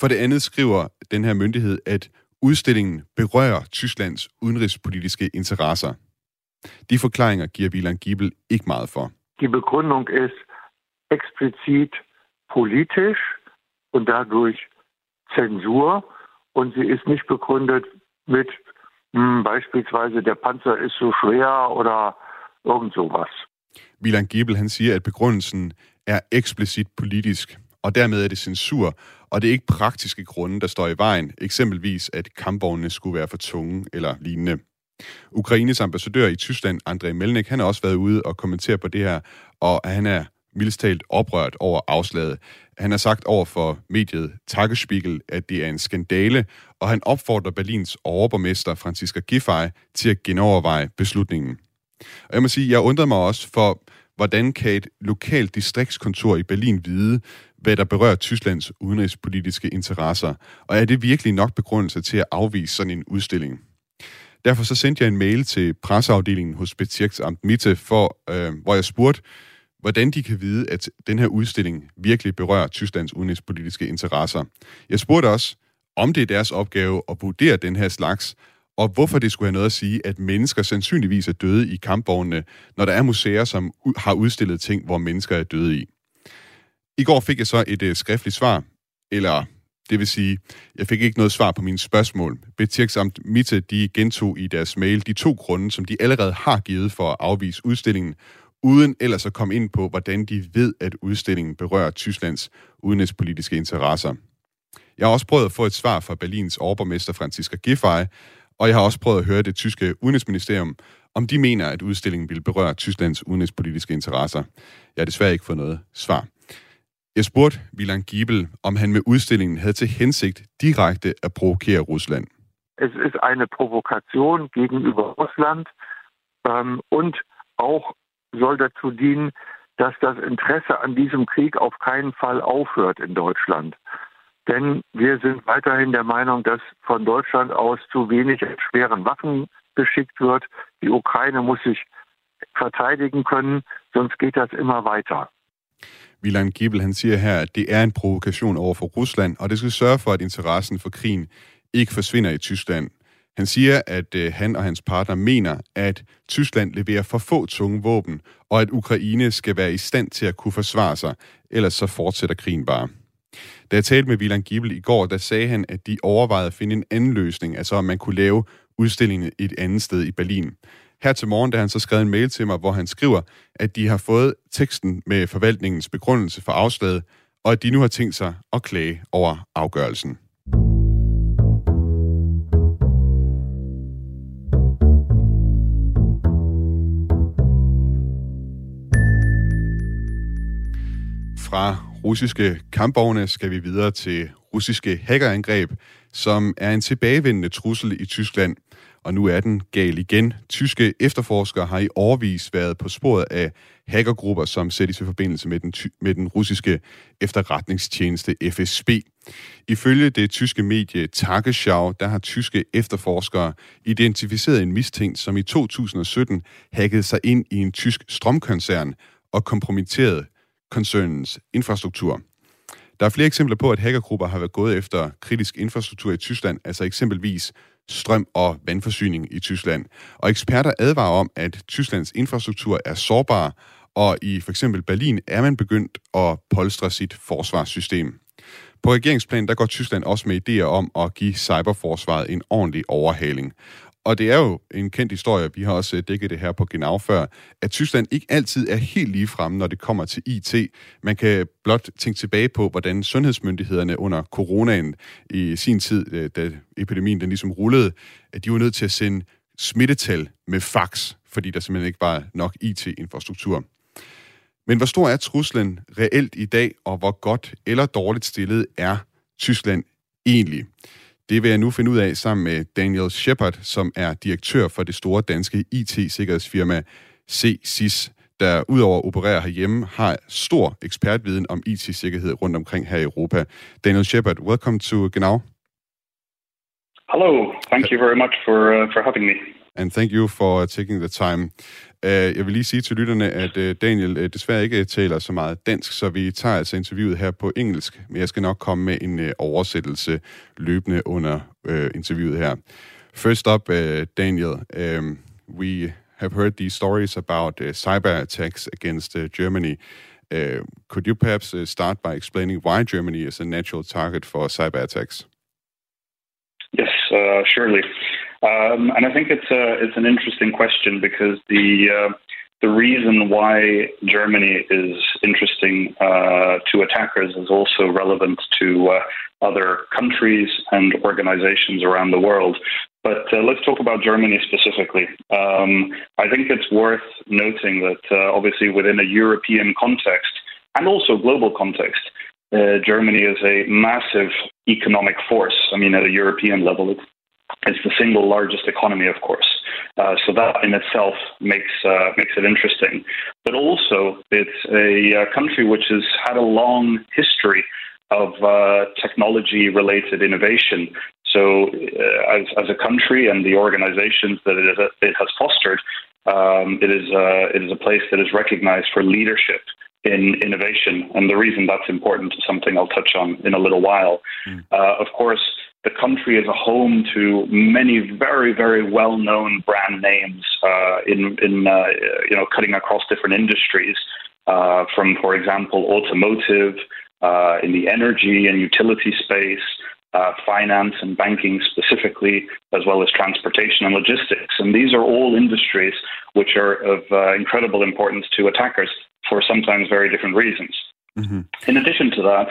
For det andet skriver den her myndighed, at udstillingen berører Tysklands udenrigspolitiske interesser. De forklaringer giver Wieland Giebel ikke meget for. Die Begründung ist explizit politisch und dadurch Zensur und sie ist nicht begründet mit mh, beispielsweise der Panzer ist so schwer oder irgend sowas. Milan Gebel han siger, at begrundelsen er eksplicit politisk, og dermed er det censur, og det er ikke praktiske grunde, der står i vejen, eksempelvis at kampvognene skulle være for tunge eller lignende. Ukraines ambassadør i Tyskland, Andrej Melnik, han har også været ude og kommentere på det her, og han er mildest talt oprørt over afslaget. Han har sagt over for mediet Tagesspiegel, at det er en skandale, og han opfordrer Berlins overborgmester Franziska Giffey til at genoverveje beslutningen. Og jeg må sige, jeg undrer mig også for, hvordan kan et lokalt distriktskontor i Berlin vide, hvad der berører Tysklands udenrigspolitiske interesser? Og er det virkelig nok begrundelse til at afvise sådan en udstilling? Derfor så sendte jeg en mail til presseafdelingen hos Bezirksamt Mitte, for, øh, hvor jeg spurgte, hvordan de kan vide, at den her udstilling virkelig berører Tysklands udenrigspolitiske interesser. Jeg spurgte også, om det er deres opgave at vurdere den her slags, og hvorfor det skulle have noget at sige, at mennesker sandsynligvis er døde i kampvognene, når der er museer, som har udstillet ting, hvor mennesker er døde i. I går fik jeg så et uh, skriftligt svar, eller det vil sige, jeg fik ikke noget svar på mine spørgsmål. Betirksamt Mitte, de gentog i deres mail de to grunde, som de allerede har givet for at afvise udstillingen, uden ellers at komme ind på, hvordan de ved, at udstillingen berører Tysklands udenrigspolitiske interesser. Jeg har også prøvet at få et svar fra Berlins overborgmester Franziska Giffey, og jeg har også prøvet at høre det tyske udenrigsministerium, om de mener, at udstillingen vil berøre Tysklands udenrigspolitiske interesser. Jeg har desværre ikke fået noget svar. Jeg spurgte Milan Giebel, om han med udstillingen havde til hensigt direkte at provokere Rusland. Es ist eine Provokation gegenüber Russland ähm, und auch soll dazu dienen, dass das Interesse an diesem Krieg auf keinen Fall aufhört in Deutschland. Denn wir sind weiterhin der Meinung, dass von Deutschland aus zu wenig schweren Waffen geschickt wird. Die Ukraine muss sich verteidigen können, sonst geht das immer weiter. Milan Gibel han siger her, at det er en provokation over for Rusland, og det skal sørge for, at interessen for krigen ikke forsvinder i Tyskland. Han siger, at øh, han og hans partner mener, at Tyskland leverer for få tunge våben, og at Ukraine skal være i stand til at kunne forsvare sig, ellers så fortsætter krigen bare. Da jeg talte med Vilan Gibel i går, der sagde han, at de overvejede at finde en anden løsning, altså om man kunne lave udstillingen et andet sted i Berlin. Her til morgen, da han så skrev en mail til mig, hvor han skriver, at de har fået teksten med forvaltningens begrundelse for afslaget, og at de nu har tænkt sig at klage over afgørelsen. Fra russiske kampvogne skal vi videre til russiske hackerangreb, som er en tilbagevendende trussel i Tyskland. Og nu er den gal igen. Tyske efterforskere har i årvis været på sporet af hackergrupper, som sættes i forbindelse med den, med den russiske efterretningstjeneste FSB. Ifølge det tyske medie Tagesschau, der har tyske efterforskere identificeret en mistænkt, som i 2017 hackede sig ind i en tysk strømkoncern og kompromitterede koncernens infrastruktur. Der er flere eksempler på, at hackergrupper har været gået efter kritisk infrastruktur i Tyskland, altså eksempelvis strøm- og vandforsyning i Tyskland. Og eksperter advarer om, at Tysklands infrastruktur er sårbar, og i for eksempel Berlin er man begyndt at polstre sit forsvarssystem. På regeringsplan der går Tyskland også med idéer om at give cyberforsvaret en ordentlig overhaling. Og det er jo en kendt historie, vi har også øh, dækket det her på Genau før, at Tyskland ikke altid er helt lige fremme, når det kommer til IT. Man kan blot tænke tilbage på, hvordan sundhedsmyndighederne under coronaen i sin tid, øh, da epidemien den ligesom rullede, at de var nødt til at sende smittetal med fax, fordi der simpelthen ikke var nok IT-infrastruktur. Men hvor stor er truslen reelt i dag, og hvor godt eller dårligt stillet er Tyskland egentlig? Det vil jeg nu finde ud af sammen med Daniel Shepard, som er direktør for det store danske IT-sikkerhedsfirma CSIS, der udover at operere herhjemme, har stor ekspertviden om IT-sikkerhed rundt omkring her i Europa. Daniel Shepard, welcome to Genau. Hello, thank you very much for, uh, for having me. And thank you for uh, taking the time. Uh, jeg vil lige sige til lytterne, at uh, Daniel uh, desværre ikke taler så meget dansk, så vi tager altså interviewet her på engelsk, men jeg skal nok komme med en uh, oversættelse løbende under uh, interviewet her. First up, Daniel, um, we have heard these stories about cyber attacks against Germany. Uh, could you perhaps uh, start by explaining why Germany is a natural target for cyber attacks? Yes, uh, surely. Um, and I think it's a, it's an interesting question because the uh, the reason why Germany is interesting uh, to attackers is also relevant to uh, other countries and organizations around the world. But uh, let's talk about Germany specifically. Um, I think it's worth noting that uh, obviously within a European context and also global context, uh, Germany is a massive economic force. I mean, at a European level, it's it's the single largest economy, of course. Uh, so that in itself makes uh, makes it interesting. But also, it's a, a, country which has had a long history of uh, technology-related innovation. So, uh, as, as a country and the organizations that it, is, it has fostered, um, it is uh, it is a place that is recognized for leadership in innovation. And the reason that's important is something I'll touch on in a little while. Mm. Uh, of course, the country is a home to many very, very well-known brand names uh, in, in uh, you know, cutting across different industries, uh, from, for example, automotive, uh, in the energy and utility space, uh, finance and banking specifically, as well as transportation and logistics. And these are all industries which are of uh, incredible importance to attackers for sometimes very different reasons. Mm-hmm. In addition to that,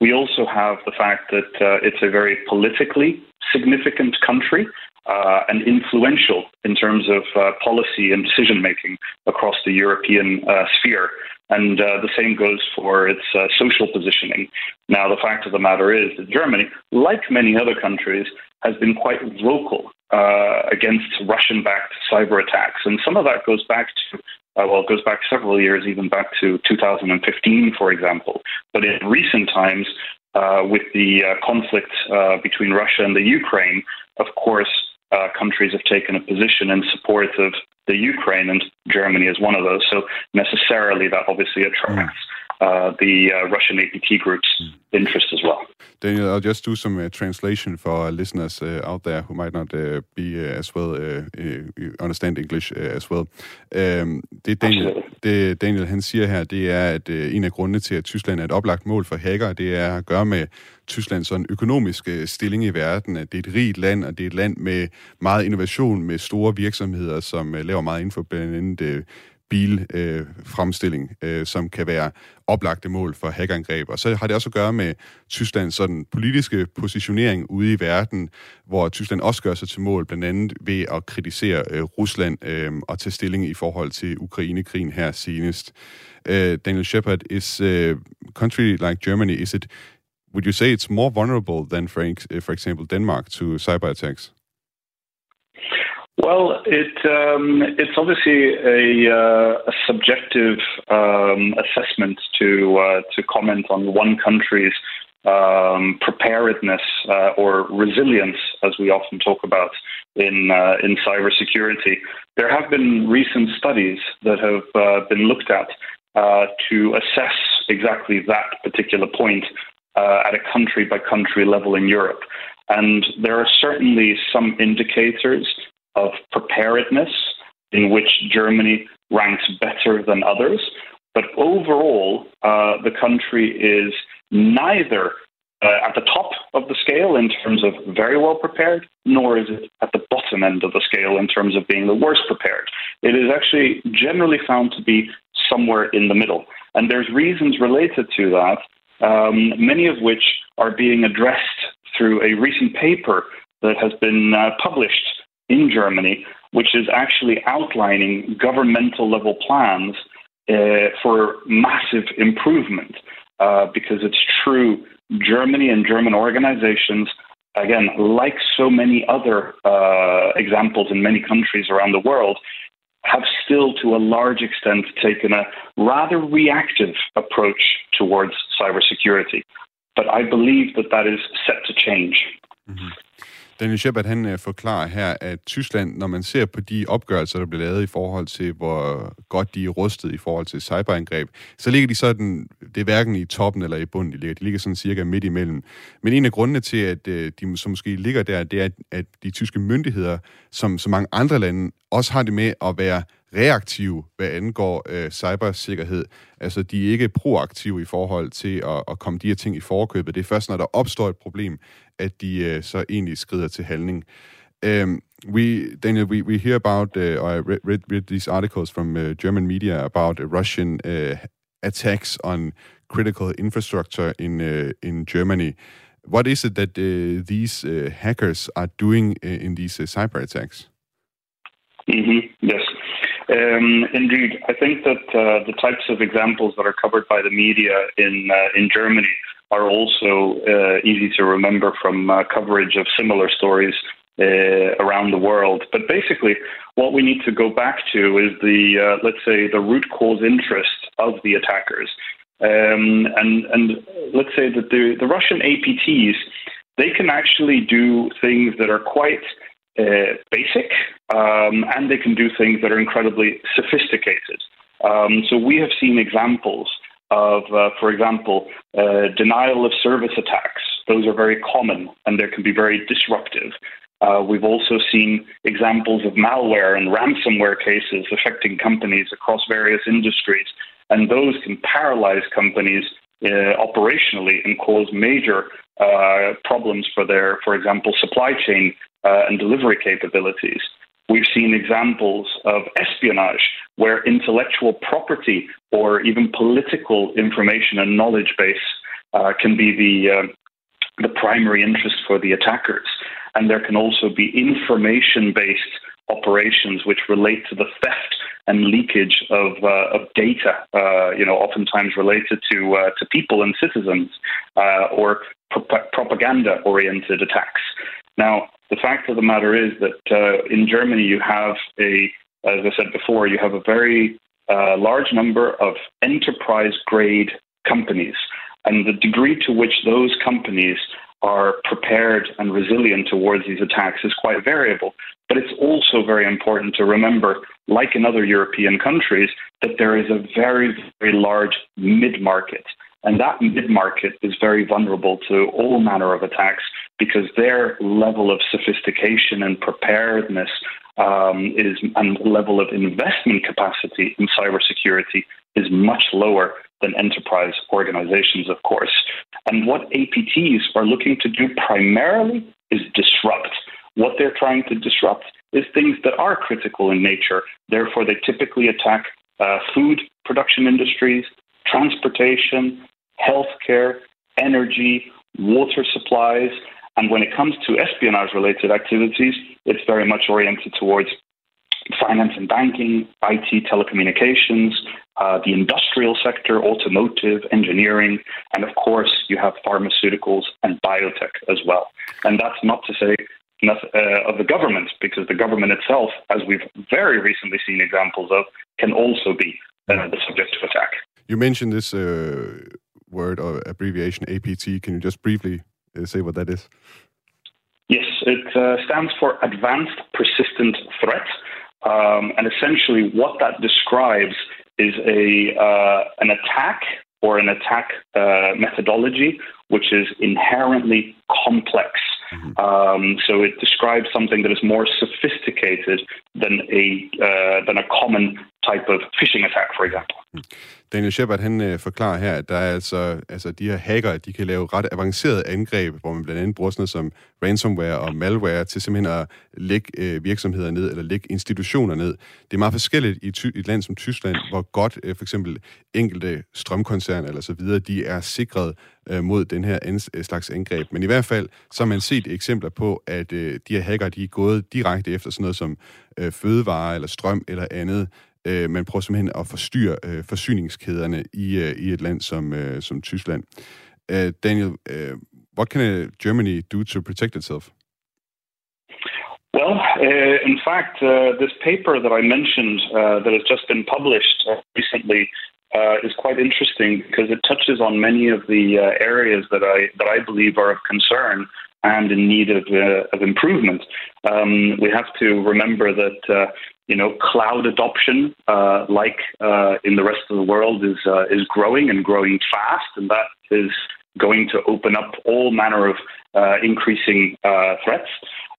we also have the fact that uh, it's a very politically significant country uh, and influential in terms of uh, policy and decision making across the European uh, sphere. And uh, the same goes for its uh, social positioning. Now, the fact of the matter is that Germany, like many other countries, has been quite vocal against Russian backed cyber attacks. And some of that goes back to uh, well, it goes back several years, even back to 2015, for example. But in recent times, uh, with the uh, conflict uh, between Russia and the Ukraine, of course, uh, countries have taken a position in support of the Ukraine, and Germany is one of those. So necessarily, that obviously attracts. Mm. Uh, the uh, Russian APT group's mm. interest as well. Daniel, I'll just do some uh, translation for listeners uh, out there who might not uh, be uh, as well understand English as well. Um, det, Daniel, det Daniel han siger her, det er, at en af grundene til, at Tyskland er et oplagt mål for hacker, det er at gøre med Tysklands sådan økonomiske stilling i verden, at det er et rigt land, og det er et land med meget innovation, med store virksomheder, som laver meget inden for blandt andet bilfremstilling, øh, øh, som kan være oplagte mål for hackerangreb. Og så har det også at gøre med Tysklands sådan politiske positionering ude i verden, hvor Tyskland også gør sig til mål, blandt andet ved at kritisere øh, Rusland øh, og tage stilling i forhold til Ukrainekrigen her senest. Uh, Daniel Shepard, is a country like Germany, is it, would you say it's more vulnerable than, øh, for, for example, Denmark to cyber attacks? Well, it um, it's obviously a, uh, a subjective um, assessment to uh, to comment on one country's um, preparedness uh, or resilience, as we often talk about in uh, in cybersecurity. There have been recent studies that have uh, been looked at uh, to assess exactly that particular point at a country by country level in Europe. And there are certainly some indicators of preparedness in which Germany ranks better than others. But overall, uh, the country is neither uh, at the top of the scale in terms of very well prepared, nor is it at the bottom end of the scale in terms of being the worst prepared. It is actually generally found to be somewhere in the middle. And there's reasons related to that, um, many of which are being addressed through a recent paper that has been uh, published in Germany, which is actually outlining governmental level plans uh, for massive improvement. Uh, because it's true, Germany and German organizations, again, like so many other uh, examples in many countries around the world, have still to a large extent taken a rather reactive approach towards cybersecurity. But I believe that that is set to change. Mm-hmm. Daniel Shepard, han øh, forklarer her, at Tyskland, når man ser på de opgørelser, der bliver lavet i forhold til, hvor godt de er rustet i forhold til cyberangreb, så ligger de sådan, det er hverken i toppen eller i bunden, de ligger, de ligger sådan cirka midt imellem. Men en af grundene til, at øh, de så måske ligger der, det er, at de tyske myndigheder, som så mange andre lande, også har det med at være reaktive, hvad angår øh, cybersikkerhed. Altså, de er ikke proaktive i forhold til at, at komme de her ting i forkøbet. Det er først, når der opstår et problem, at de øh, så egentlig skrider til handling. Um, we, Daniel, we, we hear about, øh, uh, or I read, read, read these articles from uh, German media about uh, Russian uh, attacks on critical infrastructure in uh, in Germany. What is it that uh, these uh, hackers are doing uh, in these uh, cyber attacks? Mm-hmm. Yes. Um, indeed, I think that uh, the types of examples that are covered by the media in uh, in Germany are also uh, easy to remember from uh, coverage of similar stories uh, around the world. But basically, what we need to go back to is the uh, let's say the root cause interest of the attackers, um, and and let's say that the the Russian APTs they can actually do things that are quite uh, basic, um, and they can do things that are incredibly sophisticated. Um, so we have seen examples of, uh, for example, uh, denial of service attacks. Those are very common and they can be very disruptive. Uh, we've also seen examples of malware and ransomware cases affecting companies across various industries, and those can paralyze companies uh, operationally and cause major uh, problems for their, for example, supply chain uh, and delivery capabilities. We've seen examples of espionage where intellectual property or even political information and knowledge base uh, can be the uh, the primary interest for the attackers. And there can also be information based operations which relate to the theft and leakage of, uh, of data, uh, you know, oftentimes related to, uh, to people and citizens uh, or pro- propaganda oriented attacks. Now, the fact of the matter is that uh, in Germany you have a, as I said before, you have a very uh, large number of enterprise grade companies. And the degree to which those companies are prepared and resilient towards these attacks is quite variable. But it's also very important to remember, like in other European countries, that there is a very, very large mid market. And that mid market is very vulnerable to all manner of attacks because their level of sophistication and preparedness um, is and level of investment capacity in cybersecurity is much lower than enterprise organizations, of course. And what APTs are looking to do primarily is disrupt. What they're trying to disrupt is things that are critical in nature. Therefore, they typically attack uh, food production industries, transportation, healthcare, energy, water supplies. And when it comes to espionage related activities, it's very much oriented towards finance and banking, IT, telecommunications, uh, the industrial sector, automotive, engineering, and of course, you have pharmaceuticals and biotech as well. And that's not to say not, uh, of the government, because the government itself, as we've very recently seen examples of, can also be uh, the subject of attack. You mentioned this uh, word or abbreviation APT. Can you just briefly uh, say what that is? Yes, it uh, stands for Advanced Persistent Threat. Um, and essentially, what that describes is a uh, an attack or an attack uh, methodology which is inherently complex. Mm-hmm. Um, so it describes something that is more sophisticated than a uh, than a common type of phishing attack, for example. Daniel Shepard, han øh, forklarer her, at der er altså, altså de her hacker, de kan lave ret avancerede angreb, hvor man blandt andet bruger sådan noget som ransomware og malware til simpelthen at lægge øh, virksomheder ned, eller lægge institutioner ned. Det er meget forskelligt i, ty- i et land som Tyskland, hvor godt øh, for eksempel enkelte strømkoncerner eller så videre, de er sikret øh, mod den her ans- øh, slags angreb. Men i hvert fald, så har man set eksempler på, at øh, de her hacker, de er gået direkte efter sådan noget som øh, fødevare eller strøm eller andet, Øh, man prøver simpelthen at forstyrre øh, forsyningskæderne i, øh, i et land som, øh, som Tyskland. Øh, Daniel, øh, what can uh, Germany do to protect itself? Well, uh, in fact, uh, this paper that I mentioned uh, that has just been published uh, recently uh, is quite interesting because it touches on many of the uh, areas that I that I believe are of concern and in need of, of improvement. Um, we have to remember that you know, cloud adoption, uh, like uh, in the rest of the world, is uh, is growing and growing fast, and that is going to open up all manner of uh, increasing uh, threats.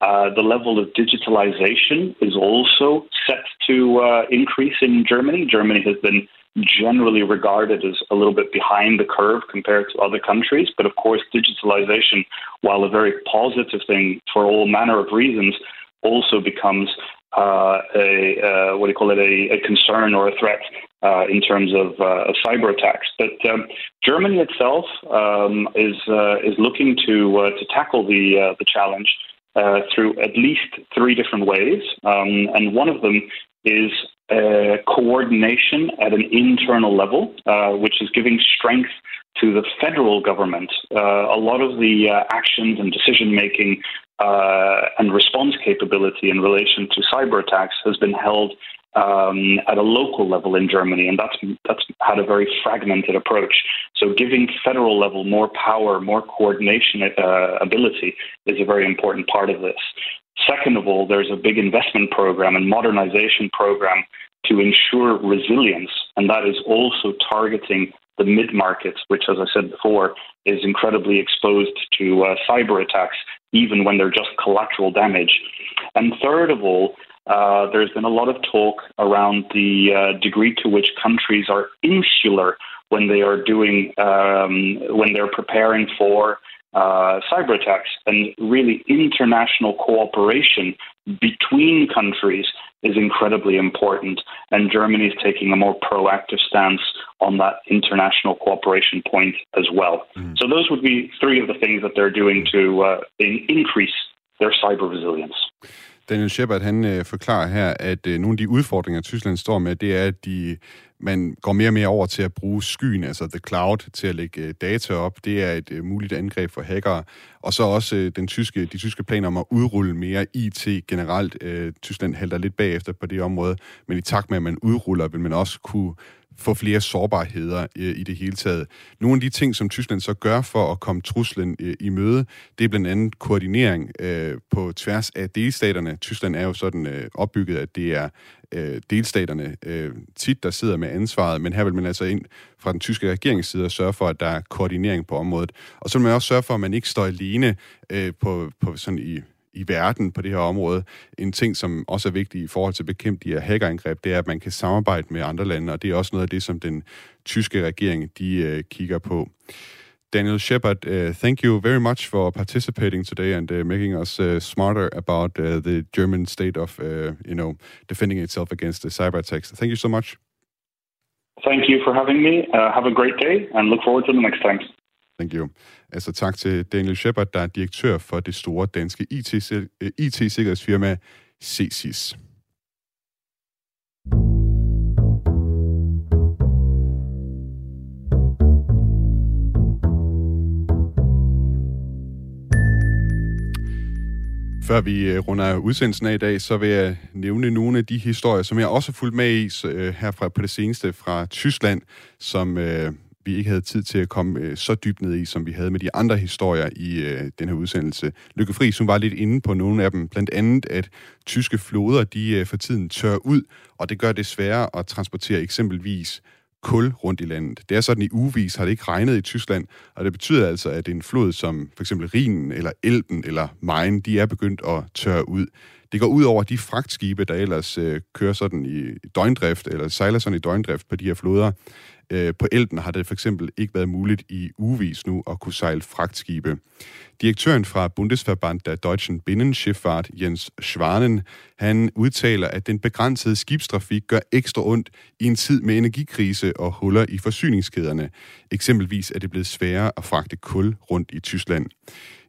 Uh, the level of digitalization is also set to increase in Germany. Germany has been generally regarded as a little bit behind the curve compared to other countries, but of course, digitalization, while a very positive thing for all manner of reasons, also becomes uh, a uh, what do you call it a, a concern or a threat uh, in terms of, of cyber attacks. But um, Germany itself um, is is looking to to tackle the the challenge through at least three different ways, um, and one of them is uh, coordination at an internal level, uh, which is giving strength to the federal government. Uh, a lot of the actions and decision making uh, and response capability in relation to cyber attacks has been held um, at a local level in Germany, and that's that's had a very fragmented approach. So, giving federal level more power, more coordination uh, ability is a very important part of this. Second of all, there's a big investment program and modernization program to ensure resilience, and that is also targeting the mid markets, which, as I said before, is incredibly exposed to uh, cyber attacks, even when they're just collateral damage. And third of all, uh, there's been a lot of talk around the uh, degree to which countries are insular when they are doing um, when they're preparing for uh, cyber attacks. And really, international cooperation between countries is incredibly important. And Germany is taking a more proactive stance on that international cooperation point as well. Mm. So, those would be three of the things that they're doing to uh, increase their cyber resilience. Daniel Shepard, han øh, forklarer her, at øh, nogle af de udfordringer, Tyskland står med, det er, at de, man går mere og mere over til at bruge skyen, altså the cloud, til at lægge øh, data op. Det er et øh, muligt angreb for hackere. Og så også øh, den tyske, de tyske planer om at udrulle mere IT generelt. Øh, Tyskland halter lidt bagefter på det område, men i takt med, at man udruller, vil man også kunne få flere sårbarheder øh, i det hele taget. Nogle af de ting, som Tyskland så gør for at komme truslen øh, i møde, det er blandt andet koordinering øh, på tværs af delstaterne. Tyskland er jo sådan øh, opbygget, at det er øh, delstaterne øh, tit, der sidder med ansvaret, men her vil man altså ind fra den tyske regerings side og sørge for, at der er koordinering på området. Og så vil man også sørge for, at man ikke står alene øh, på, på sådan i i verden på det her område. En ting, som også er vigtig i forhold til at bekæmpe de her hackerangreb, det er, at man kan samarbejde med andre lande, og det er også noget af det, som den tyske regering, de uh, kigger på. Daniel Shepard, uh, thank you very much for participating today and uh, making us uh, smarter about uh, the German state of, uh, you know, defending itself against the cyber attacks. Thank you so much. Thank you for having me. Uh, have a great day and look forward to the next time. Thank you. Altså tak til Daniel Shepard, der er direktør for det store danske IT-sikkerhedsfirma eh, IT CSIS. Før vi eh, runder udsendelsen af i dag, så vil jeg nævne nogle af de historier, som jeg også har fulgt med i eh, her herfra på det seneste fra Tyskland, som vi ikke havde tid til at komme øh, så dybt ned i, som vi havde med de andre historier i øh, den her udsendelse. Lykke Fri, som var lidt inde på nogle af dem. Blandt andet, at tyske floder, de øh, for tiden tør ud, og det gør det sværere at transportere eksempelvis kul rundt i landet. Det er sådan, i uvis har det ikke regnet i Tyskland, og det betyder altså, at en flod som for eksempel Rhinen eller Elben eller Main, de er begyndt at tørre ud. Det går ud over de fragtskibe, der ellers øh, kører sådan i døgndrift, eller sejler sådan i døgndrift på de her floder. Øh, på Elben har det for eksempel ikke været muligt i ugevis nu at kunne sejle fragtskibe. Direktøren fra Bundesverband der Deutschen Binnenschifffahrt, Jens Schwanen, han udtaler, at den begrænsede skibstrafik gør ekstra ondt i en tid med energikrise og huller i forsyningskæderne. Eksempelvis er det blevet sværere at fragte kul rundt i Tyskland.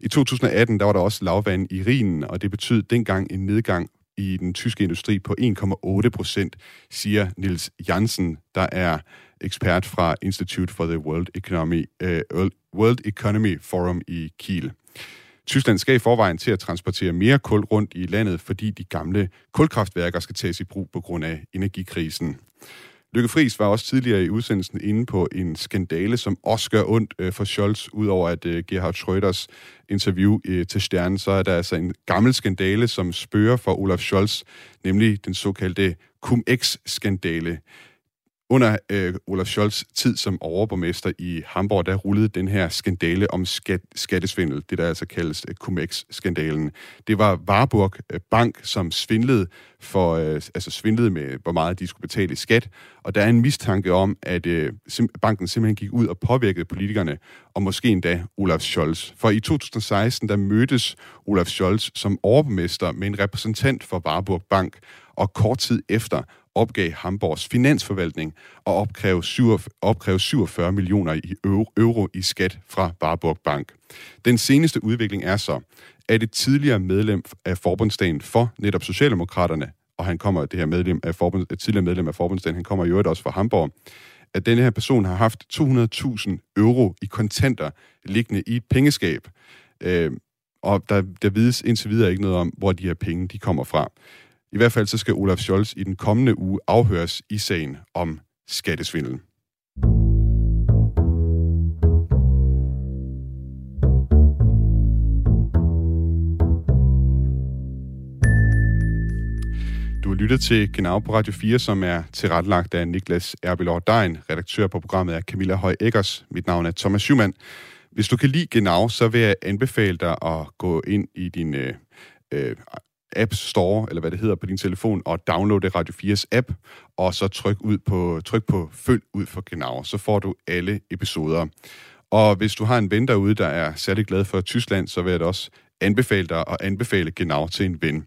I 2018 der var der også lavvand i Rhinen, og det betød dengang en nedgang i den tyske industri på 1,8 procent, siger Nils Jansen, der er ekspert fra Institute for the World Economy, uh, World Economy Forum i Kiel. Tyskland skal i forvejen til at transportere mere kul rundt i landet, fordi de gamle kulkraftværker skal tages i brug på grund af energikrisen. Lykke Friis var også tidligere i udsendelsen inde på en skandale, som også gør ondt øh, for Scholz, udover at øh, Gerhard Schröders interview til Stjernen, så er der altså en gammel skandale, som spørger for Olaf Scholz, nemlig den såkaldte Cum-Ex-skandale. Under øh, Olaf Scholz tid som overborgmester i Hamburg, der rullede den her skandale om skat, skattesvindel, det der altså kaldes øh, Cum-Ex-skandalen. Det var Warburg øh, Bank, som svindlede, for, øh, altså svindlede med, hvor meget de skulle betale i skat, og der er en mistanke om, at øh, sim- banken simpelthen gik ud og påvirkede politikerne, og måske endda Olaf Scholz. For i 2016, der mødtes Olaf Scholz som overborgmester med en repræsentant for Warburg Bank, og kort tid efter opgav Hamburgs finansforvaltning og opkræve, 47, opkræve 47 millioner i euro, euro i skat fra Warburg Bank. Den seneste udvikling er så, at et tidligere medlem af forbundsdagen for netop Socialdemokraterne, og han kommer, det her medlem af forbund, et tidligere medlem af forbundsdagen, han kommer i øvrigt også fra Hamburg, at denne her person har haft 200.000 euro i kontanter liggende i et pengeskab. Øh, og der, der vides indtil videre ikke noget om, hvor de her penge de kommer fra. I hvert fald så skal Olaf Scholz i den kommende uge afhøres i sagen om skattesvindel. Du har lyttet til Genau på Radio 4, som er tilrettelagt af Niklas Erbilov Dein, redaktør på programmet er Camilla Høj Eggers. Mit navn er Thomas Schumann. Hvis du kan lide Genau, så vil jeg anbefale dig at gå ind i din øh, øh App Store, eller hvad det hedder på din telefon, og downloade Radio 4's app, og så tryk, ud på, tryk på følg ud for Genau, så får du alle episoder. Og hvis du har en ven derude, der er særlig glad for Tyskland, så vil jeg da også anbefale dig at anbefale Genau til en ven.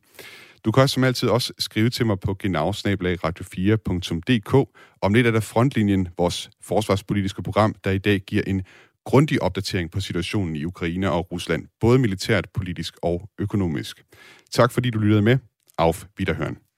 Du kan også som altid også skrive til mig på genau-radio4.dk. Om lidt er der Frontlinjen, vores forsvarspolitiske program, der i dag giver en grundig opdatering på situationen i Ukraine og Rusland, både militært, politisk og økonomisk. Tak fordi du lyttede med. Auf Wiederhören.